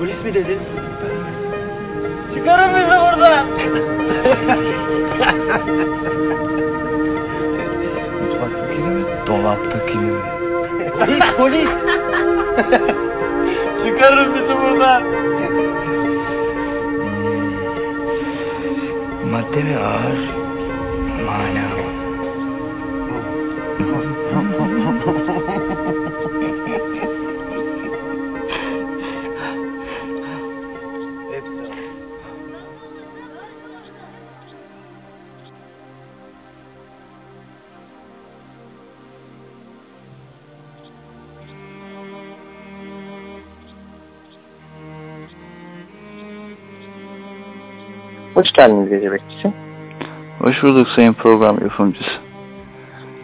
Polis mi dedin? Çıkarın bizi buradan. Mutfaktakini mi? Dolaptakini mi? Polis polis. Çıkarın bizi buradan. Madde mi ağır? Mana Hoş geldiniz gece bekçisi. Hoş bulduk sayın program yapımcısı.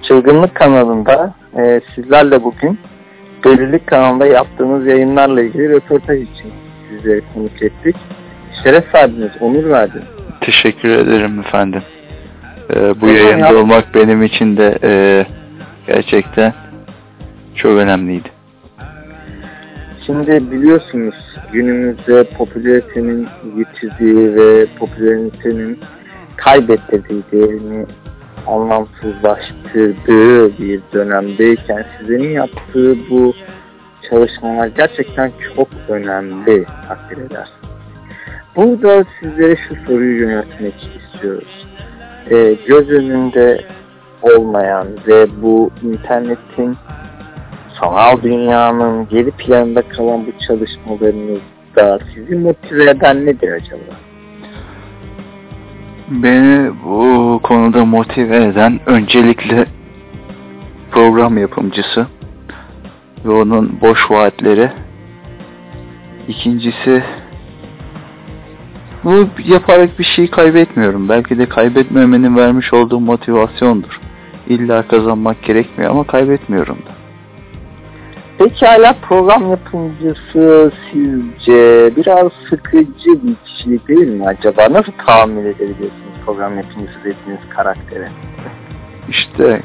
Çılgınlık kanalında e, sizlerle bugün Delilik kanalında yaptığınız yayınlarla ilgili röportaj için sizleri konuk ettik. Şeref verdiniz, onur verdiniz. Teşekkür ederim efendim. Ee, bu yayında ya. olmak benim için de e, gerçekten çok önemliydi. Şimdi biliyorsunuz günümüzde popülaritenin yitirdiği ve popülaritenin kaybettirdiği değerini anlamsızlaştırdığı bir dönemdeyken sizlerin yaptığı bu çalışmalar gerçekten çok önemli takdir eder. Burada sizlere şu soruyu yöneltmek istiyoruz. Ee, göz önünde olmayan ve bu internetin sanal dünyanın geri planında kalan bu çalışmalarınızda sizi motive eden nedir acaba? Beni bu konuda motive eden öncelikle program yapımcısı ve onun boş vaatleri. İkincisi bu yaparak bir şey kaybetmiyorum. Belki de kaybetmemenin vermiş olduğu motivasyondur. İlla kazanmak gerekmiyor ama kaybetmiyorum da. Peki hala program yapımcısı sizce biraz sıkıcı bir kişilik değil mi acaba? Nasıl tahammül edebiliyorsunuz program yapımcısı dediğiniz karaktere? İşte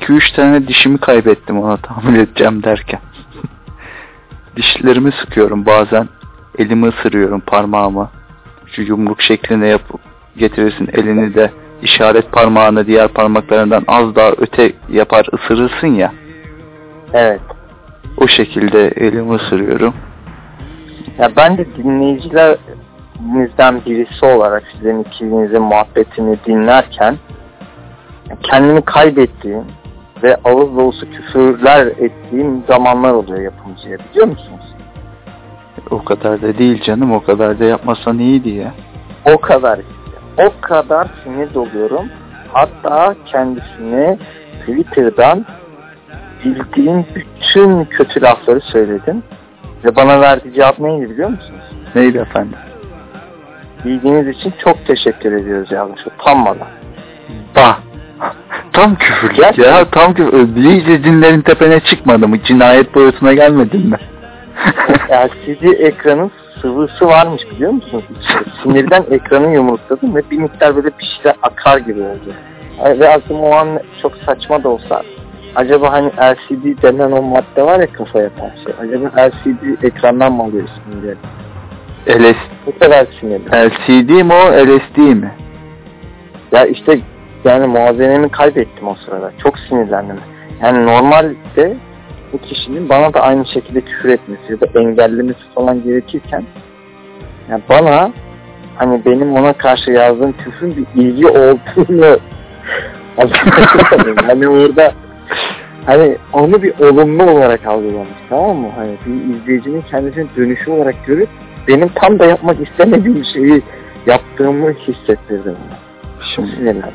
2-3 tane dişimi kaybettim ona tahammül edeceğim derken. Dişlerimi sıkıyorum bazen. Elimi ısırıyorum parmağımı. Şu yumruk şekline yapıp getirirsin elini de işaret parmağını diğer parmaklarından az daha öte yapar ısırırsın ya. Evet. O şekilde elimi ısırıyorum. Ya ben de dinleyicilerinizden birisi olarak sizin ikinizin muhabbetini dinlerken kendimi kaybettiğim ve ağız dolusu küfürler ettiğim zamanlar oluyor yapımcıya biliyor musunuz? O kadar da değil canım o kadar da yapmasan iyiydi ya. O kadar işte. O kadar sinir doluyorum. Hatta kendisine Twitter'dan bildiğim bütün kötü lafları söyledim. Ve bana verdiği cevap neydi biliyor musunuz? Neydi efendim? Bildiğiniz için çok teşekkür ediyoruz yazmış. Utanmadan. Bah. Tam küfür Gerçekten. ya tam küfür. İyice cinlerin tepene çıkmadı mı? Cinayet boyutuna gelmedin mi? LCD ekranın sıvısı varmış biliyor musunuz? Sinirden ekranı yumrukladım ve bir miktar böyle bir şeyler akar gibi oldu. Ve aklıma o an çok saçma da olsa acaba hani LCD denen o madde var ya kafa yapan şey. Acaba LCD ekrandan mı alıyorsun diye. LS, Bu kadar sinirli. LCD mi o LSD mi? Ya işte yani muazenemi kaybettim o sırada. Çok sinirlendim. Yani normalde bu kişinin bana da aynı şekilde küfür etmesi ya da engellemesi falan gerekirken yani bana hani benim ona karşı yazdığım küfrün bir ilgi olduğunu hani orada hani onu bir olumlu olarak algılamış tamam mı? Hani bir izleyicinin kendisine dönüşü olarak görüp benim tam da yapmak istemediğim şeyi yaptığımı hissettirdi bana. Şimdi sinirlendim.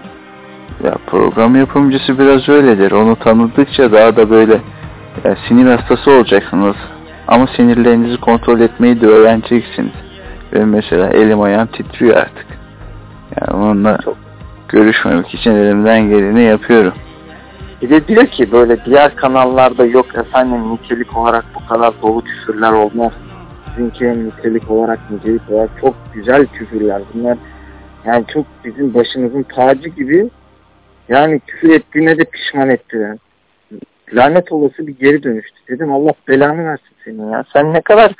ya program yapımcısı biraz öyledir. Onu tanıdıkça daha da böyle ya, sinir hastası olacaksınız. Ama sinirlerinizi kontrol etmeyi de öğreneceksiniz. Benim mesela elim ayağım titriyor artık. Yani onunla Çok. görüşmemek için elimden geleni yapıyorum. Bir de diyor ki böyle diğer kanallarda yok efendim nitelik olarak bu kadar dolu küfürler olmaz. Sizinki nitelik olarak nicelik olarak çok güzel küfürler. Bunlar yani çok bizim başımızın tacı gibi yani küfür ettiğine de pişman ettiler. Lanet olası bir geri dönüştü. Dedim Allah belanı versin senin ya. Sen ne kadar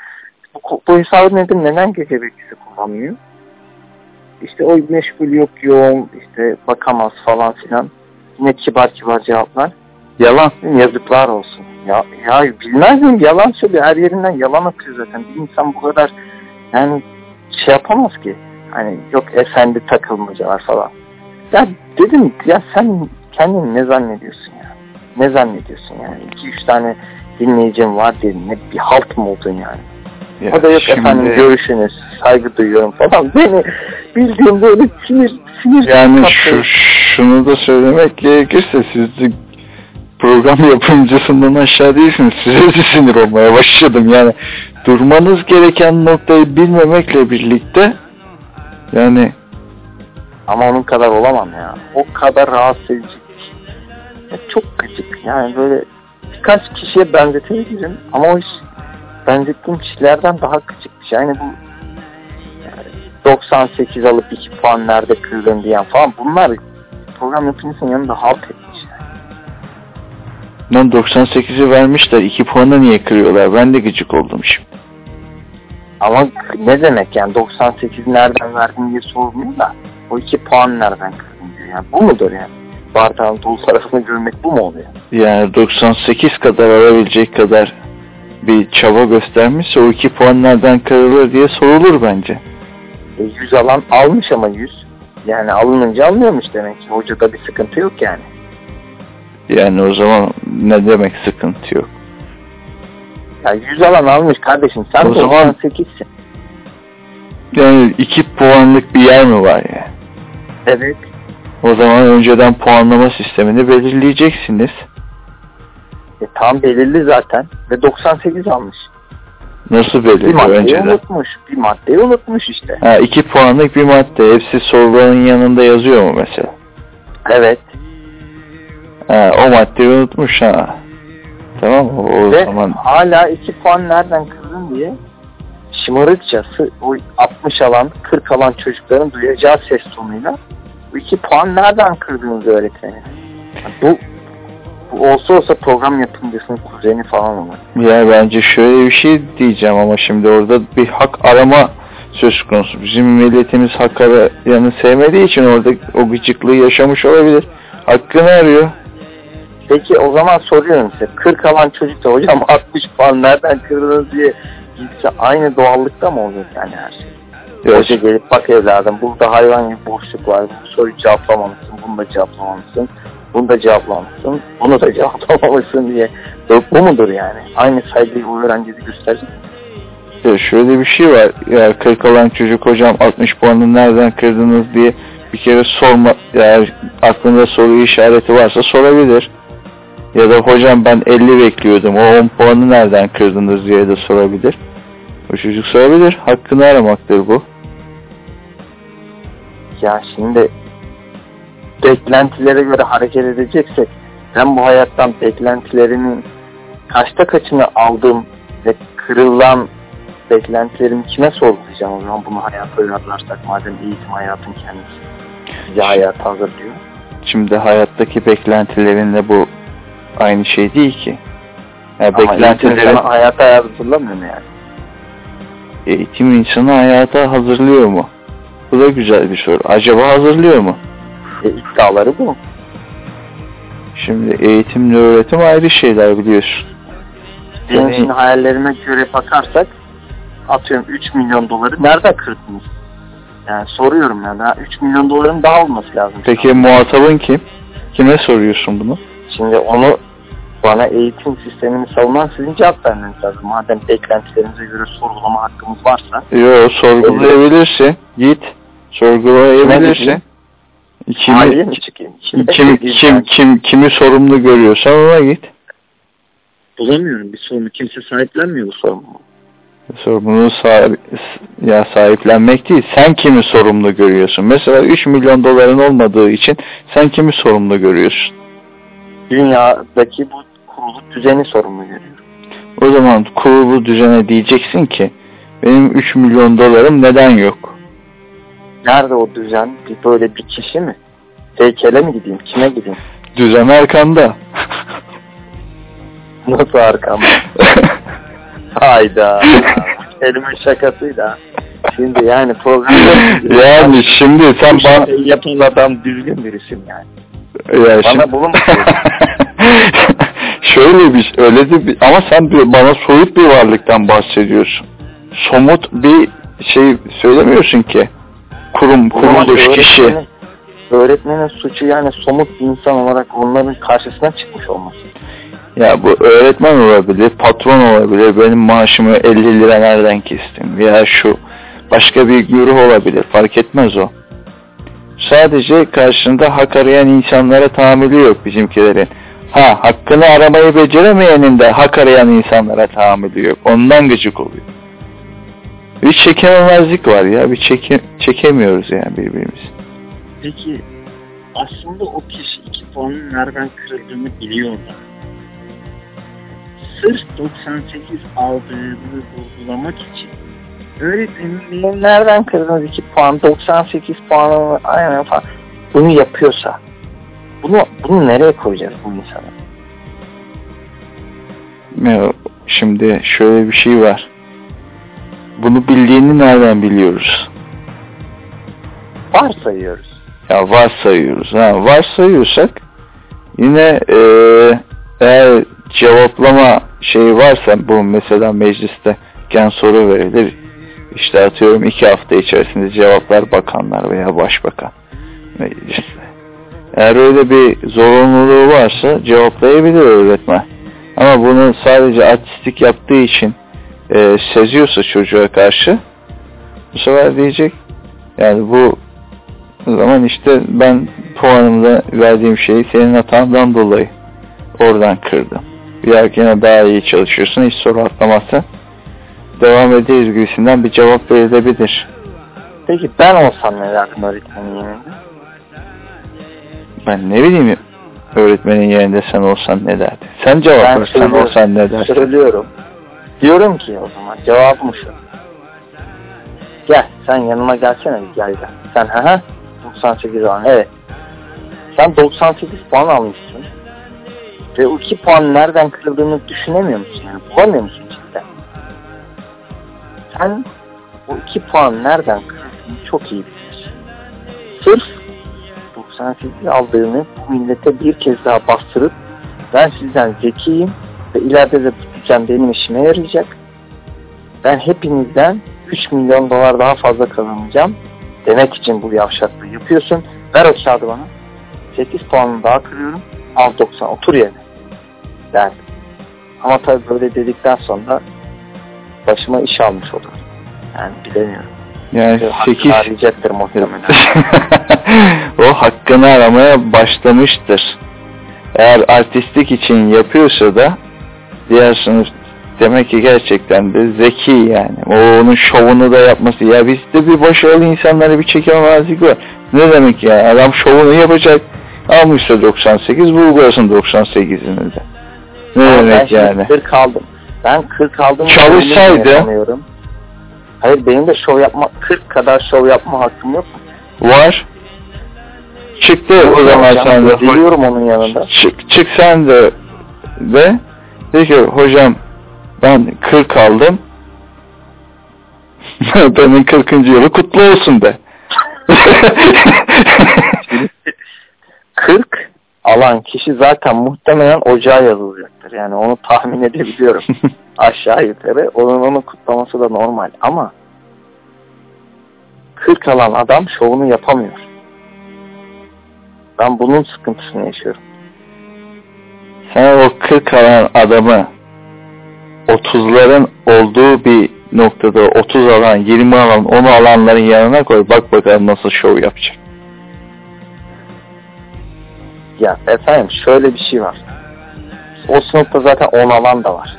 bu, bu hesabı nedir? Neden gece bekçisi kullanmıyor? İşte o meşgul yok yoğun işte bakamaz falan filan. Yine kibar kibar cevaplar. Yalan. Yazıklar olsun. Ya, ya bilmez miyim? Yalan söylüyor. Her yerinden yalan akıyor zaten. Bir insan bu kadar yani şey yapamaz ki. Hani yok efendi takılmacalar falan. Ya dedim ya sen kendini ne zannediyorsun ya? Ne zannediyorsun yani? İki üç tane dinleyicim var dedin. Ne bir halt mı oldun yani? Ya o da yok şimdi- efendim görüşünüz, saygı duyuyorum falan. Beni bildiğim böyle sinir, sinir Yani şu, şunu da söylemek gerekirse siz program yapımcısından aşağı değilsiniz. Size de sinir olmaya başladım. Yani durmanız gereken noktayı bilmemekle birlikte yani Ama onun kadar olamam ya. O kadar rahatsız edici. Ya çok gıcık. Yani böyle birkaç kişiye benzetebilirim ama o iş benzettiğim kişilerden daha gıcık. Yani bu yani 98 alıp 2 puan nerede kırdın diyen falan bunlar program yapımcısının yanında halt etmiş. lan 98'i vermişler. 2 puanı niye kırıyorlar? Ben de gıcık oldum şimdi. Ama ne demek yani 98 nereden verdin diye sormuyor da o 2 puan nereden kırdın diyor. Yani bu mudur yani? Bardağın dolu tarafını görmek bu mu oluyor? Yani 98 kadar alabilecek kadar bir çaba göstermişse o 2 puan nereden kırılır diye sorulur bence. E, 100 alan almış ama 100. Yani alınınca almıyormuş demek ki. Hocada bir sıkıntı yok yani. Yani o zaman ne demek sıkıntı yok. Ya 100 alan almış kardeşim. Sen O zaman- 98'sin. Yani 2 puanlık bir yer mi var yani? Evet. O zaman önceden puanlama sistemini belirleyeceksiniz. E, tam belirli zaten. Ve 98 almış. Nasıl Bir belirliyor maddeyi önceden? unutmuş. Bir maddeyi unutmuş işte. Ha, 2 puanlık bir madde. Hepsi soruların yanında yazıyor mu mesela? Evet. Ha, o maddeyi unutmuş ha. Tamam mı? O Ve zaman hala 2 puan nereden kırdın diye şımarıkçası o 60 alan 40 alan çocukların duyacağı ses tonuyla bu 2 puan nereden kırdığınızı öğretmeni. Bu olsa olsa program yapımcısının kuzeni falan olur. ya bence şöyle bir şey diyeceğim ama şimdi orada bir hak arama söz konusu. Bizim milletimiz hak arayanı sevmediği için orada o gıcıklığı yaşamış olabilir. Hakkını arıyor. Peki o zaman soruyorum size 40 alan çocuk da hocam 60 puan nereden kırdınız diye gitse aynı doğallıkta mı olacak yani her şey? Ya, Hoca gelip bak evladım burada hayvan gibi boşluk var. Bu soruyu cevaplamamışsın. Bunu da cevaplamamışsın. Bunu da cevaplamamışsın. Bunu da cevaplamamışsın diye. Bu, bu mudur yani? Aynı saygıyı o öğrencide gösterecek. ya şöyle bir şey var. Ya 40 alan çocuk hocam 60 puanı nereden kırdınız diye bir kere sorma eğer aklında soru işareti varsa sorabilir. Ya da hocam ben 50 bekliyordum o 10 puanı nereden kırdınız diye de sorabilir. O çocuk sorabilir. Hakkını aramaktır bu. Ya şimdi beklentilere göre hareket edeceksek ben bu hayattan beklentilerimin kaçta kaçını aldım ve kırılan beklentilerimi kime sorgulayacağım o zaman bunu hayata uyarlarsak madem eğitim hayatın kendisi bizi hayata hazırlıyor. Şimdi hayattaki beklentilerinle bu aynı şey değil ki. Ya Ama eğitim beklentiler sana hayata hazırlamıyor mu yani? eğitim insanı hayata hazırlıyor mu? Bu da güzel bir soru. Acaba hazırlıyor mu? E, iddiaları bu. Şimdi eğitimle öğretim ayrı şeyler biliyorsun. Benim Yani- şimdi hayallerime göre bakarsak atıyorum 3 milyon doları nereden kırdınız? Yani soruyorum yani. Ha, 3 milyon doların daha olması lazım. Peki muhatabın kim? Kime soruyorsun bunu? Şimdi onu bana eğitim sistemini savunan sizin cevap vermeniz lazım. Madem beklentilerinize göre sorgulama hakkımız varsa. Yo sorgulayabilirsin. Git. Sorgulayabilirsin. Kimi, mi çıkayım? kim, kim, kim, kimi sorumlu görüyorsan ona git. Bulamıyorum bir sorunu. Kimse sahiplenmiyor bu sorunu. Sorumluluğu sahip, ya sahiplenmek değil. Sen kimi sorumlu görüyorsun? Mesela 3 milyon doların olmadığı için sen kimi sorumlu görüyorsun? Dünyadaki bu kurulu düzeni sorumlu görüyorum. O zaman kurulu düzene diyeceksin ki benim 3 milyon dolarım neden yok? Nerede o düzen? Bir böyle bir kişi mi? Heykele mi gideyim? Kime gideyim? Düzen arkanda. Nasıl arkamda? Hayda. Elimin şakasıydı ha. Şimdi yani program yani şimdi sen bana yapan adam düzgün bir isim yani. ya Bana şimdi... bulun Şöyle bir şey, öyle de bir, ama sen bir, bana soyut bir varlıktan bahsediyorsun. Somut bir şey söylemiyorsun ki. Kurum, kuruluş, kişi. Öğretmenin, suçu yani somut bir insan olarak onların karşısına çıkmış olması. Ya bu öğretmen olabilir, patron olabilir, benim maaşımı 50 lira nereden kestim veya şu başka bir güruh olabilir, fark etmez o. Sadece karşında hak arayan insanlara tahammülü yok bizimkilerin. Ha hakkını aramayı beceremeyenin de hak arayan insanlara tahammülü yok. Ondan gıcık oluyor. Bir çekememezlik var ya, bir çeke, çekemiyoruz yani birbirimizi. Peki aslında o kişi iki puanın nereden kırıldığını biliyordu. Sırf 98 aldığını vurgulamak için öğretmenin benim nereden kırdınız 2 puan 98 puanı aynen falan bunu yapıyorsa bunu bunu nereye koyacağız bu insana? Ya, şimdi şöyle bir şey var. Bunu bildiğini nereden biliyoruz? Varsayıyoruz. Ya varsayıyoruz. Ha, varsayıyorsak yine eee eğer cevaplama şeyi varsa bu mesela mecliste gen soru verilir. İşte atıyorum iki hafta içerisinde cevaplar bakanlar veya başbakan mecliste. Eğer öyle bir zorunluluğu varsa cevaplayabilir öğretmen. Ama bunu sadece artistik yaptığı için e, seziyorsa çocuğa karşı bu sefer diyecek yani bu zaman işte ben puanımda verdiğim şeyi senin hatandan dolayı oradan kırdım. Bir erkeğine daha iyi çalışıyorsun hiç soru atlamazsan devam ederiz gibisinden bir cevap verilebilir. Peki ben olsam ne derdim öğretmenin yerinde? Ben ne bileyim öğretmenin yerinde sen olsan ne derdin? Sen cevap Ben versen olsan ne derdin? Söylüyorum. Diyorum ki o zaman cevabım şu. Gel sen yanıma gelsene bir gel gel. Sen ha ha 98 puan evet. Sen 98 puan almışsın. Ve o 2 puan nereden kırıldığını düşünemiyor musun? Yani bulamıyor musun cidden? Sen o 2 puan nereden kırıldığını çok iyi biliyorsun. Sırf 98 aldığını bu millete bir kez daha bastırıp ben sizden zekiyim ve ileride de düzen benim işime yarayacak. Ben hepinizden 3 milyon dolar daha fazla kazanacağım demek için bu yavşaklığı yapıyorsun. Ver o kağıdı bana. 8 puanını daha kırıyorum. Al 90 otur yerine. Derdim. Ama tabii böyle dedikten sonra başıma iş almış olur. Yani bilemiyorum. Yani Hakkı 8 arayacaktır muhtemelen. o hakkını aramaya başlamıştır. Eğer artistlik için yapıyorsa da diğer sınıf demek ki gerçekten de zeki yani. O onun şovunu da yapması. Ya bizde bir başarılı insanlara bir çekememezlik var. Ne demek ya? Adam şovunu yapacak. Almışsa 98, vurgulasın 98'ini de. Ne Ama ben demek şimdi yani? 40 aldım. Ben 40 aldım. Çalışsaydı-. Hayır benim de şov yapma 40 kadar şov yapma hakkım yok. mu? Var. Çıktı o zaman sen de. Biliyorum onun yanında. Çık, çık sen de de de ki hocam ben 40 aldım. Benim 40. yılı kutlu olsun de. 40 alan kişi zaten muhtemelen ocağa yazılacaktır. Yani onu tahmin edebiliyorum. Aşağı yukarı. Onun onu kutlaması da normal. Ama 40 alan adam şovunu yapamıyor. Ben bunun sıkıntısını yaşıyorum. Sen o 40 alan adamı 30'ların olduğu bir noktada 30 alan, 20 alan, 10 alanların yanına koy. Bak bakalım nasıl şov yapacak. Ya efendim şöyle bir şey var. O sınıfta zaten 10 alan da var.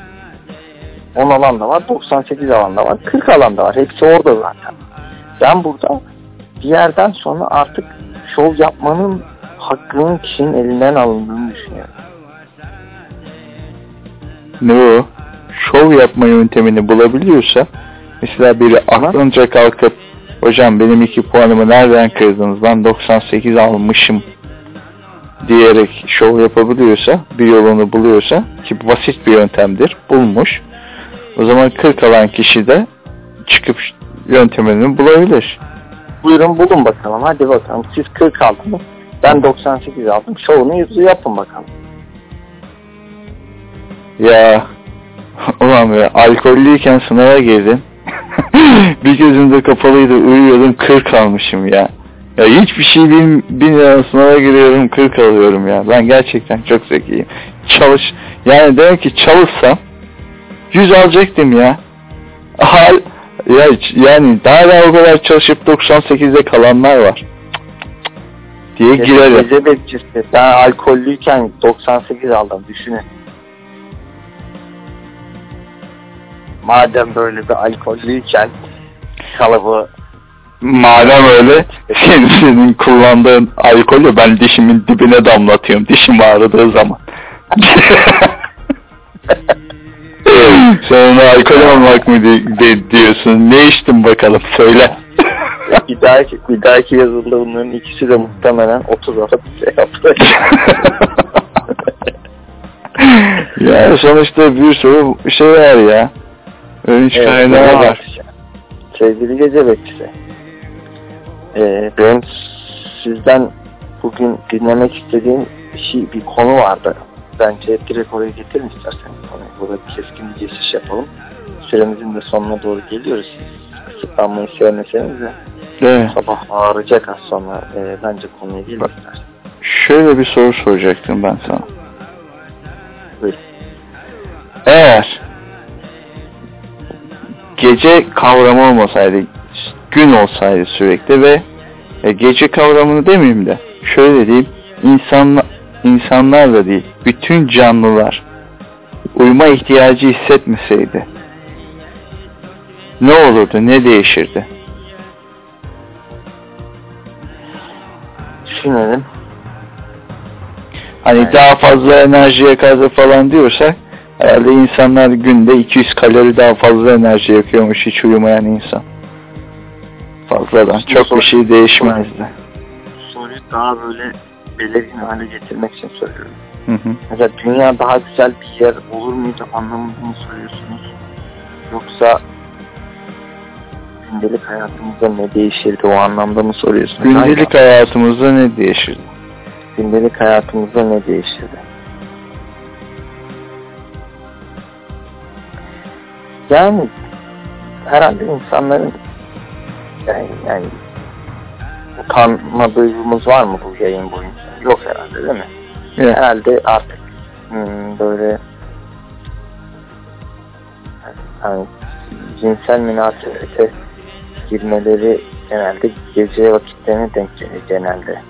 10 alan da var, 98 alan da var, 40 alan da var. Hepsi orada zaten. Ben burada bir yerden sonra artık şov yapmanın hakkının kişinin elinden alındığını düşünüyorum. Ne o? Şov yapma yöntemini bulabiliyorsa mesela biri aklınca kalkıp hocam benim iki puanımı nereden kırdınız ben 98 almışım diyerek şov yapabiliyorsa bir yolunu buluyorsa ki basit bir yöntemdir bulmuş o zaman 40 alan kişi de çıkıp yöntemini bulabilir. Buyurun bulun bakalım. Hadi bakalım. Siz 40 aldınız. Ben 98 aldım. Şovunu yüzü yapın bakalım. Ya ulan be alkollüyken sınava girdim. bir gözüm de kapalıydı uyuyordum 40 almışım ya. Ya hiçbir şey bil, bilmiyorum sınava giriyorum 40 alıyorum ya. Ben gerçekten çok zekiyim. Çalış yani demek ki çalışsam 100 alacaktım ya. Hal ya yani daha da o kadar çalışıp 98'de kalanlar var. Diye girerim. Gece bekçisi. Ben alkollüyken 98 aldım. Düşünün. Madem böyle bir alkollüyken kalıbı Madem öyle senin, senin kullandığın alkolü ben dişimin dibine damlatıyorum dişim ağrıdığı zaman. Sen ona alkol almak mı di- di- diyorsun? Ne içtin bakalım söyle. bir dahaki, bir dahaki yazılı bunların ikisi de muhtemelen 30 alıp şey yaptı. ya sonuçta bir sürü şey var ya. Öğünç Evet, kaynağı gece var. bekçisi. Sevgili gece bekçisi. Ee, benim sizden bugün dinlemek istediğim bir şey, bir konu vardı. Bence direkt oraya getirin isterseniz. Hani burada bir keskin bir geçiş yapalım. Süremizin de sonuna doğru geliyoruz. Kısıtlanmayı sevmeseniz de Evet. sabah ağrıyacak az sonra. Ee, bence konuya gelin Bak. isterseniz. Şöyle bir soru soracaktım ben sana. Buyurun. Eğer gece kavramı olmasaydı, gün olsaydı sürekli ve e, gece kavramını demeyeyim de şöyle diyeyim, insanla, insanlar da değil, bütün canlılar uyuma ihtiyacı hissetmeseydi ne olurdu, ne değişirdi? Düşünelim. Hani Evet. daha fazla enerji yakardı falan diyorsak herhalde insanlar günde 200 kalori daha fazla enerji yakıyormuş hiç uyumayan insan. Fazladan. Çok bir şey değişmezdi. Soruyu daha böyle belirgin hale getirmek için söylüyorum. Hı hı. Mesela dünya daha güzel bir yer olur muydu anlamında mı soruyorsunuz? Yoksa gündelik hayatımızda ne değişirdi o anlamda mı soruyorsunuz? Gündelik Aynen. hayatımızda ne değişirdi? gündelik hayatımızda ne değişirdi? Yani herhalde insanların yani, yani utanma duygumuz var mı bu yayın boyunca? Yok herhalde değil mi? Evet. herhalde artık hmm, böyle yani cinsel münasebete girmeleri genelde gece vakitlerine denk geliyor genelde.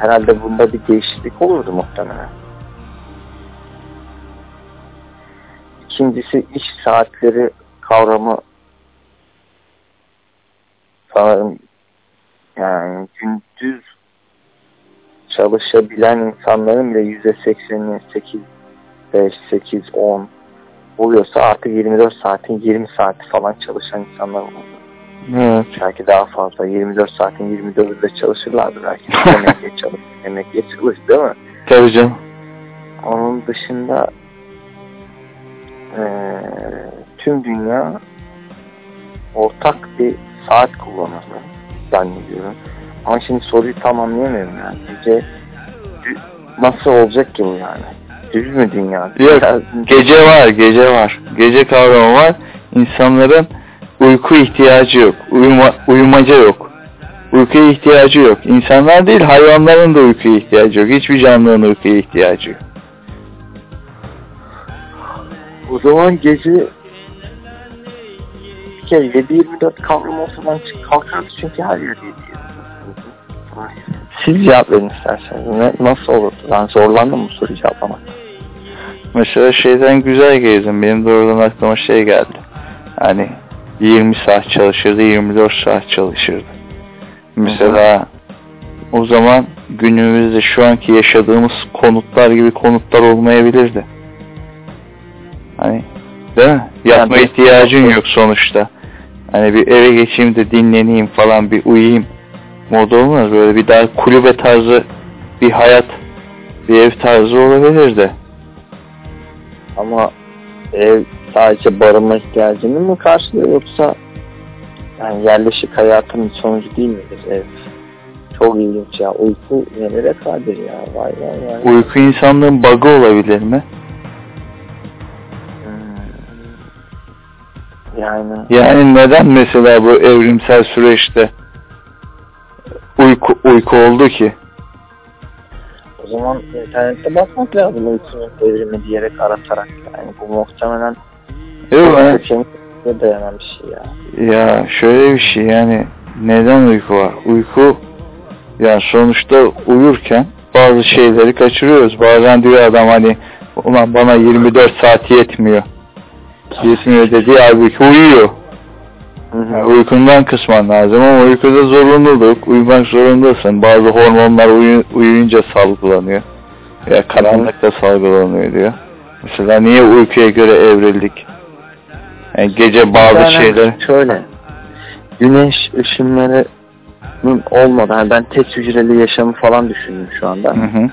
Herhalde bunda bir değişiklik olurdu muhtemelen. İkincisi iş saatleri kavramı sanırım yani gündüz çalışabilen insanların bile yüzde sekseni 8, 5, 8, 10 oluyorsa artık 24 saatin 20 saati falan çalışan insanlar oldu. Evet. Belki daha fazla. 24 saatin 24'ü de çalışırlardı belki. Emekliye çalış, emekliye çalış değil mi? Tabii canım. Onun dışında eee, tüm dünya ortak bir saat kullanırdı zannediyorum. Ama şimdi soruyu tam anlayamıyorum yani. Gece nasıl olacak ki bu yani? Düz mü dünya? Yok. Ya- Gece var, gece var. Gece kavramı var. İnsanların uyku ihtiyacı yok. Uyuma, uyumaca yok. Uykuya ihtiyacı yok. İnsanlar değil, hayvanların da uykuya ihtiyacı yok. Hiçbir canlının uykuya ihtiyacı yok. O zaman gece bir kere 7-24 kavram ortadan çık kalkardı çünkü her yer 7 Siz cevap verin isterseniz. Ne, nasıl olurdu? Ben zorlandım bu soruyu cevaplamakta. Mesela şeyden güzel gezdim. Benim doğrudan aklıma şey geldi. Hani 20 saat çalışırdı, 24 saat çalışırdı. Mesela o zaman günümüzde şu anki yaşadığımız konutlar gibi konutlar olmayabilirdi. Hani değil mi? Yatma Yani- ihtiyacın yok sonuçta. Hani bir eve geçeyim de dinleneyim falan bir uyuyayım modu olmaz. Böyle bir daha kulübe tarzı bir hayat, bir ev tarzı olabilirdi. Ama ev sadece barınma ihtiyacını mı karşılıyor yoksa Yani yerleşik hayatın sonucu değil midir? Evet. Çok ilginç ya. Uyku nelere kadir ya. Vay vay vay. Uyku insanlığın bug'ı olabilir mi? Yani Yani neden mesela bu evrimsel süreçte uyku uyku oldu ki? o zaman internette bakmak lazım uykunun evrimi diyerek aratarak. Yani bu muhtemelen Yok kemikle dayanan bir şey ya. Ya şöyle bir şey yani neden uyku var? Uyku yani sonuçta uyurken bazı şeyleri kaçırıyoruz. Bazen diyor adam hani ulan bana 24 saat yetmiyor. Yetmiyor dediği halbuki uyuyor. Yani uykundan kısman lazım ama uykuda zorunluluk. Uyumak zorundasın. Bazı hormonlar uyu- uyuyunca salgılanıyor. Ya karanlıkta salgılanıyor diyor. Mesela niye uykuya göre evrildik? Yani gece bazı Yani şeyler Şöyle. Güneş ışınlarının olmadan yani ben tek hücreli yaşamı falan düşündüm şu anda. Hı hı.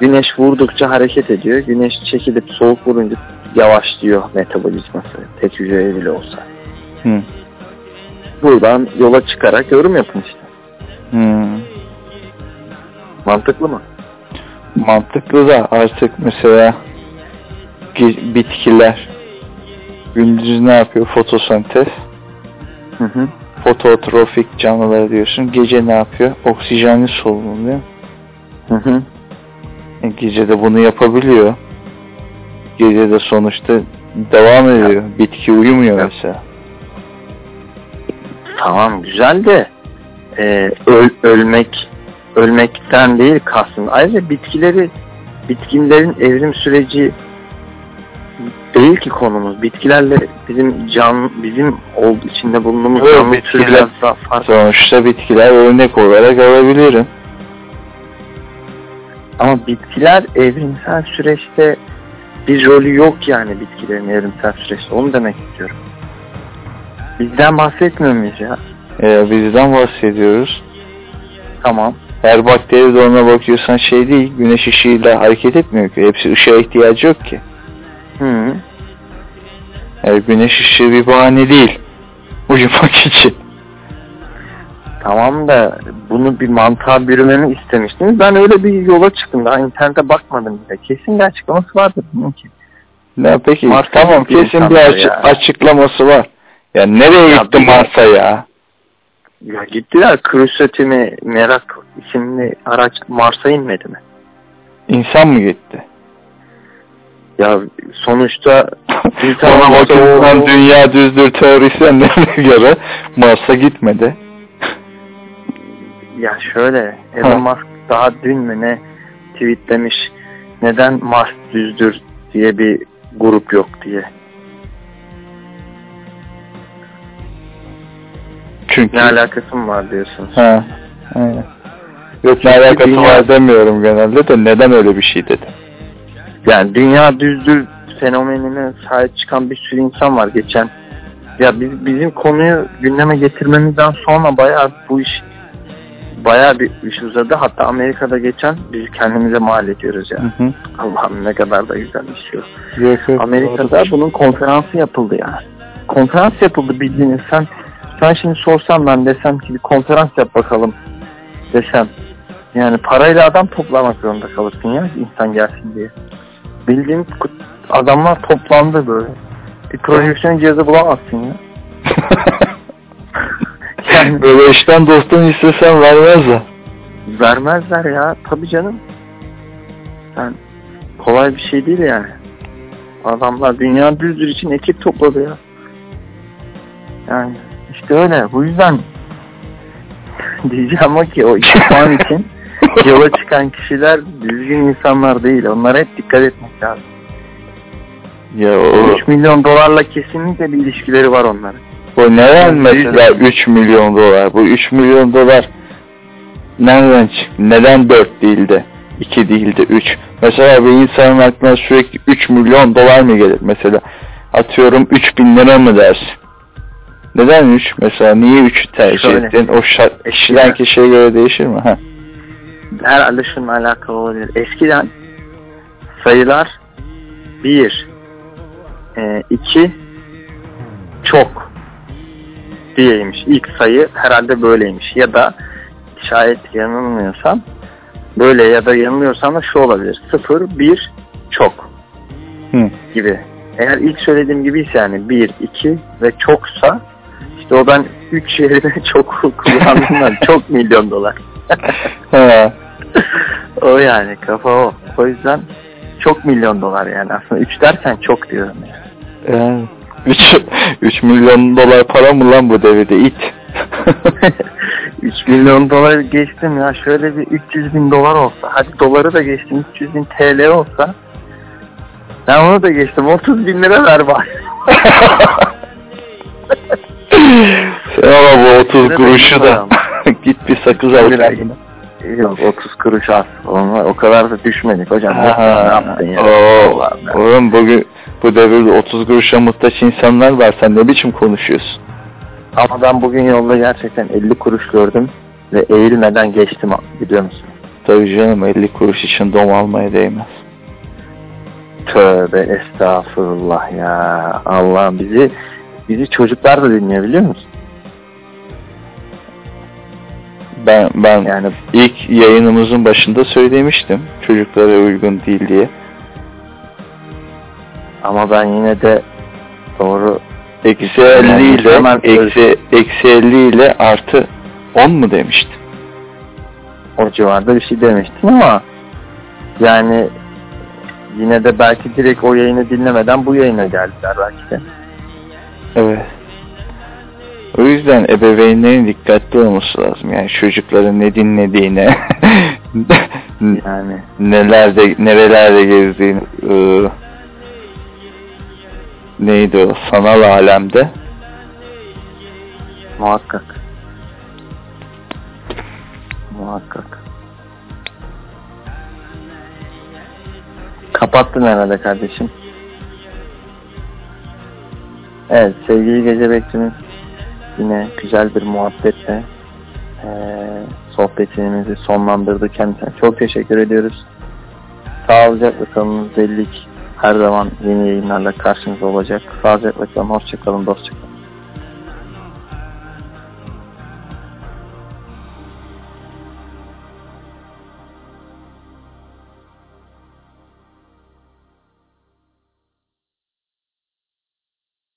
Güneş vurdukça hareket ediyor. Güneş çekilip soğuk vurunca yavaşlıyor metabolizması. Tek hücreli bile olsa. Hı. Buradan yola çıkarak yorum yapın işte. Hı. Mantıklı mı? Mantıklı da artık mesela bitkiler gündüz ne yapıyor? Fotosentez. Hı hı. Fototrofik canlılar diyorsun. Gece ne yapıyor? Oksijenli solunum değil mi? Hı hı. E, gece de bunu yapabiliyor. Gece de sonuçta devam ediyor. Bitki uyumuyor Ya. mesela. Tamam güzel de e, öl, ölmek ölmekten değil kastın. Ayrıca bitkileri bitkilerin evrim süreci değil ki konumuz. Bitkilerle bizim can bizim ol, içinde bulunduğumuz Evet, canlı bitkiler- daha farklı. Sonuçta bitkiler örnek olarak alabilirim. Ama bitkiler evrimsel süreçte bir rolü yok yani bitkilerin evrimsel süreçte. Onu demek istiyorum. Bizden bahsetmiyor muyuz ya? E, bizden bahsediyoruz. Tamam. Her bakteri de ona bakıyorsan şey değil, güneş ışığıyla hareket etmiyor ki. Hepsi ışığa ihtiyacı yok ki. Hı. Yani güneş ışığı bir bahane değil. Uyumak için. Tamam da bunu bir mantığa bürümemi istemiştiniz. Ben öyle bir yola çıktım. Daha internete bakmadım bile. Kesin bir açıklaması vardır bunun ki. Ne peki? Mars'a tamam gitti kesin bir açı- ya. açıklaması var. Ya nereye Ya gitti bir- Mars'a ya? Ya gittiler Curiosity mi Merak isimli araç Mars'a inmedi mi? İnsan mı gitti? Ya sonuçta İnsan Ona o- dünya düzdür teorisyenlerine göre Mars'a gitmedi. Ya şöyle. Elon Musk daha dün mü ne tweetlemiş neden Mars düzdür diye bir grup yok diye. Çünkü Ne alakası mı var diyorsunuz? Ha, aynen. Yok ne alakası dünya- var demiyorum genelde de neden öyle bir şey dedi. Yani dünya düzdür fenomenine sahip çıkan bir sürü insan var geçen. Ya biz, bizim konuyu gündeme getirmemizden sonra bayağı bu iş bayağı bir iş uzadı. Hatta Amerika'da geçen biz kendimize mal ediyoruz ya. Hı hı. Allah'ım ne kadar da güzel bir şey. o. Yok, yok, Amerika'da bunun konferansı yapıldı ya. Konferans yapıldı bildiğiniz. Sen sen şimdi sorsan ben desem ki bir konferans yap bakalım desem. Yani parayla adam toplamak zorunda kalırsın ya insan gelsin diye. Bildiğin adamlar toplandı böyle. Bir projeksiyon cihazı bulamazsın ya. Yani- Böyle işten dostun istesen vermezler. Vermezler ya tabii canım. Yani kolay bir şey değil yani. Adamlar dünya düzdür için ekip topladı ya. Yani işte öyle. Bu yüzden diyeceğim o ki o iki puan için yola çıkan kişiler düzgün insanlar değil. Onlara hep dikkat etmek lazım. Ya o, 3 milyon dolarla kesinlikle bir ilişkileri var onların. O neden mesela 3 milyon dolar? Bu 3 milyon dolar nereden çıktı? Neden 4 değil de 2 değil de 3? Mesela bir insanın aklına sürekli 3 milyon dolar mı gelir? Mesela atıyorum 3 bin lira mı dersin? Neden 3? Mesela niye 3'ü tercih Şöyle. ettin? O şart, kişiden kişiye göre değişir mi? Ha. herhalde şununla alakalı olabilir. Eskiden sayılar 1 2 çok diyeymiş. İlk sayı herhalde böyleymiş. Ya da şayet yanılmıyorsam böyle ya da yanılıyorsam da şu olabilir. 0, 1 çok Hı. gibi. Eğer ilk söylediğim gibiyse yani 1, 2 ve çoksa işte o ben 3 yerine çok kullandığımdan çok milyon dolar. O yani kafa o. O yüzden çok milyon dolar yani aslında 3 derken çok diyorum yani. Yani 3, 3 milyon dolar para mı lan bu devirde it? 3 milyon dolar geçtim ya şöyle bir 300 bin dolar olsa hadi doları da geçtim 300 bin TL olsa ben onu da geçtim 30 bin lira ver bari. Sen ama bu 30 Lira kuruşu da git bir sakız al. Yok 30 kuruş az. Onlar, o kadar da düşmedik hocam. ne Ha, yaptın ya? oo, Allah'ım ya. oğlum bugün bu devirde 30 kuruşa muhtaç insanlar var. Sen ne biçim konuşuyorsun? Ama ben bugün yolda gerçekten 50 kuruş gördüm ve eğilmeden geçtim biliyor musun? Tabii canım 50 kuruş için dom almaya değmez. Tövbe estağfurullah ya. Allah bizi bizi çocuklar da dinliyor biliyor musun? Ben ben Yani ilk yayınımızın başında söylemiştim. Çocuklara uygun değil diye. Ama ben yine de doğru Eksi 50 ile Hemen eksi, eksi 50 ile artı 10 mu demiştin? o civarda bir şey demiştim ama yani yine de belki direkt o yayını dinlemeden bu yayına geldiler belki de. Evet. O yüzden ebeveynlerin dikkatli olması lazım. Yani çocukların ne dinlediğine, Yani nelerde, nerelerde gezdiğini, ıı, neydi o, sanal alemde. muhakkak. Muhakkak. Kapattın herhalde kardeşim. Evet sevgili gece bekçimiz yine güzel bir muhabbetle eee sohbetimizi sonlandırdı kendisine. Çok teşekkür ediyoruz. Sağlıcakla kalınız belli ki her zaman yeni yayınlarla karşınızda olacak. Sağlıcakla kalın, hoşçakalın, dostçakalın.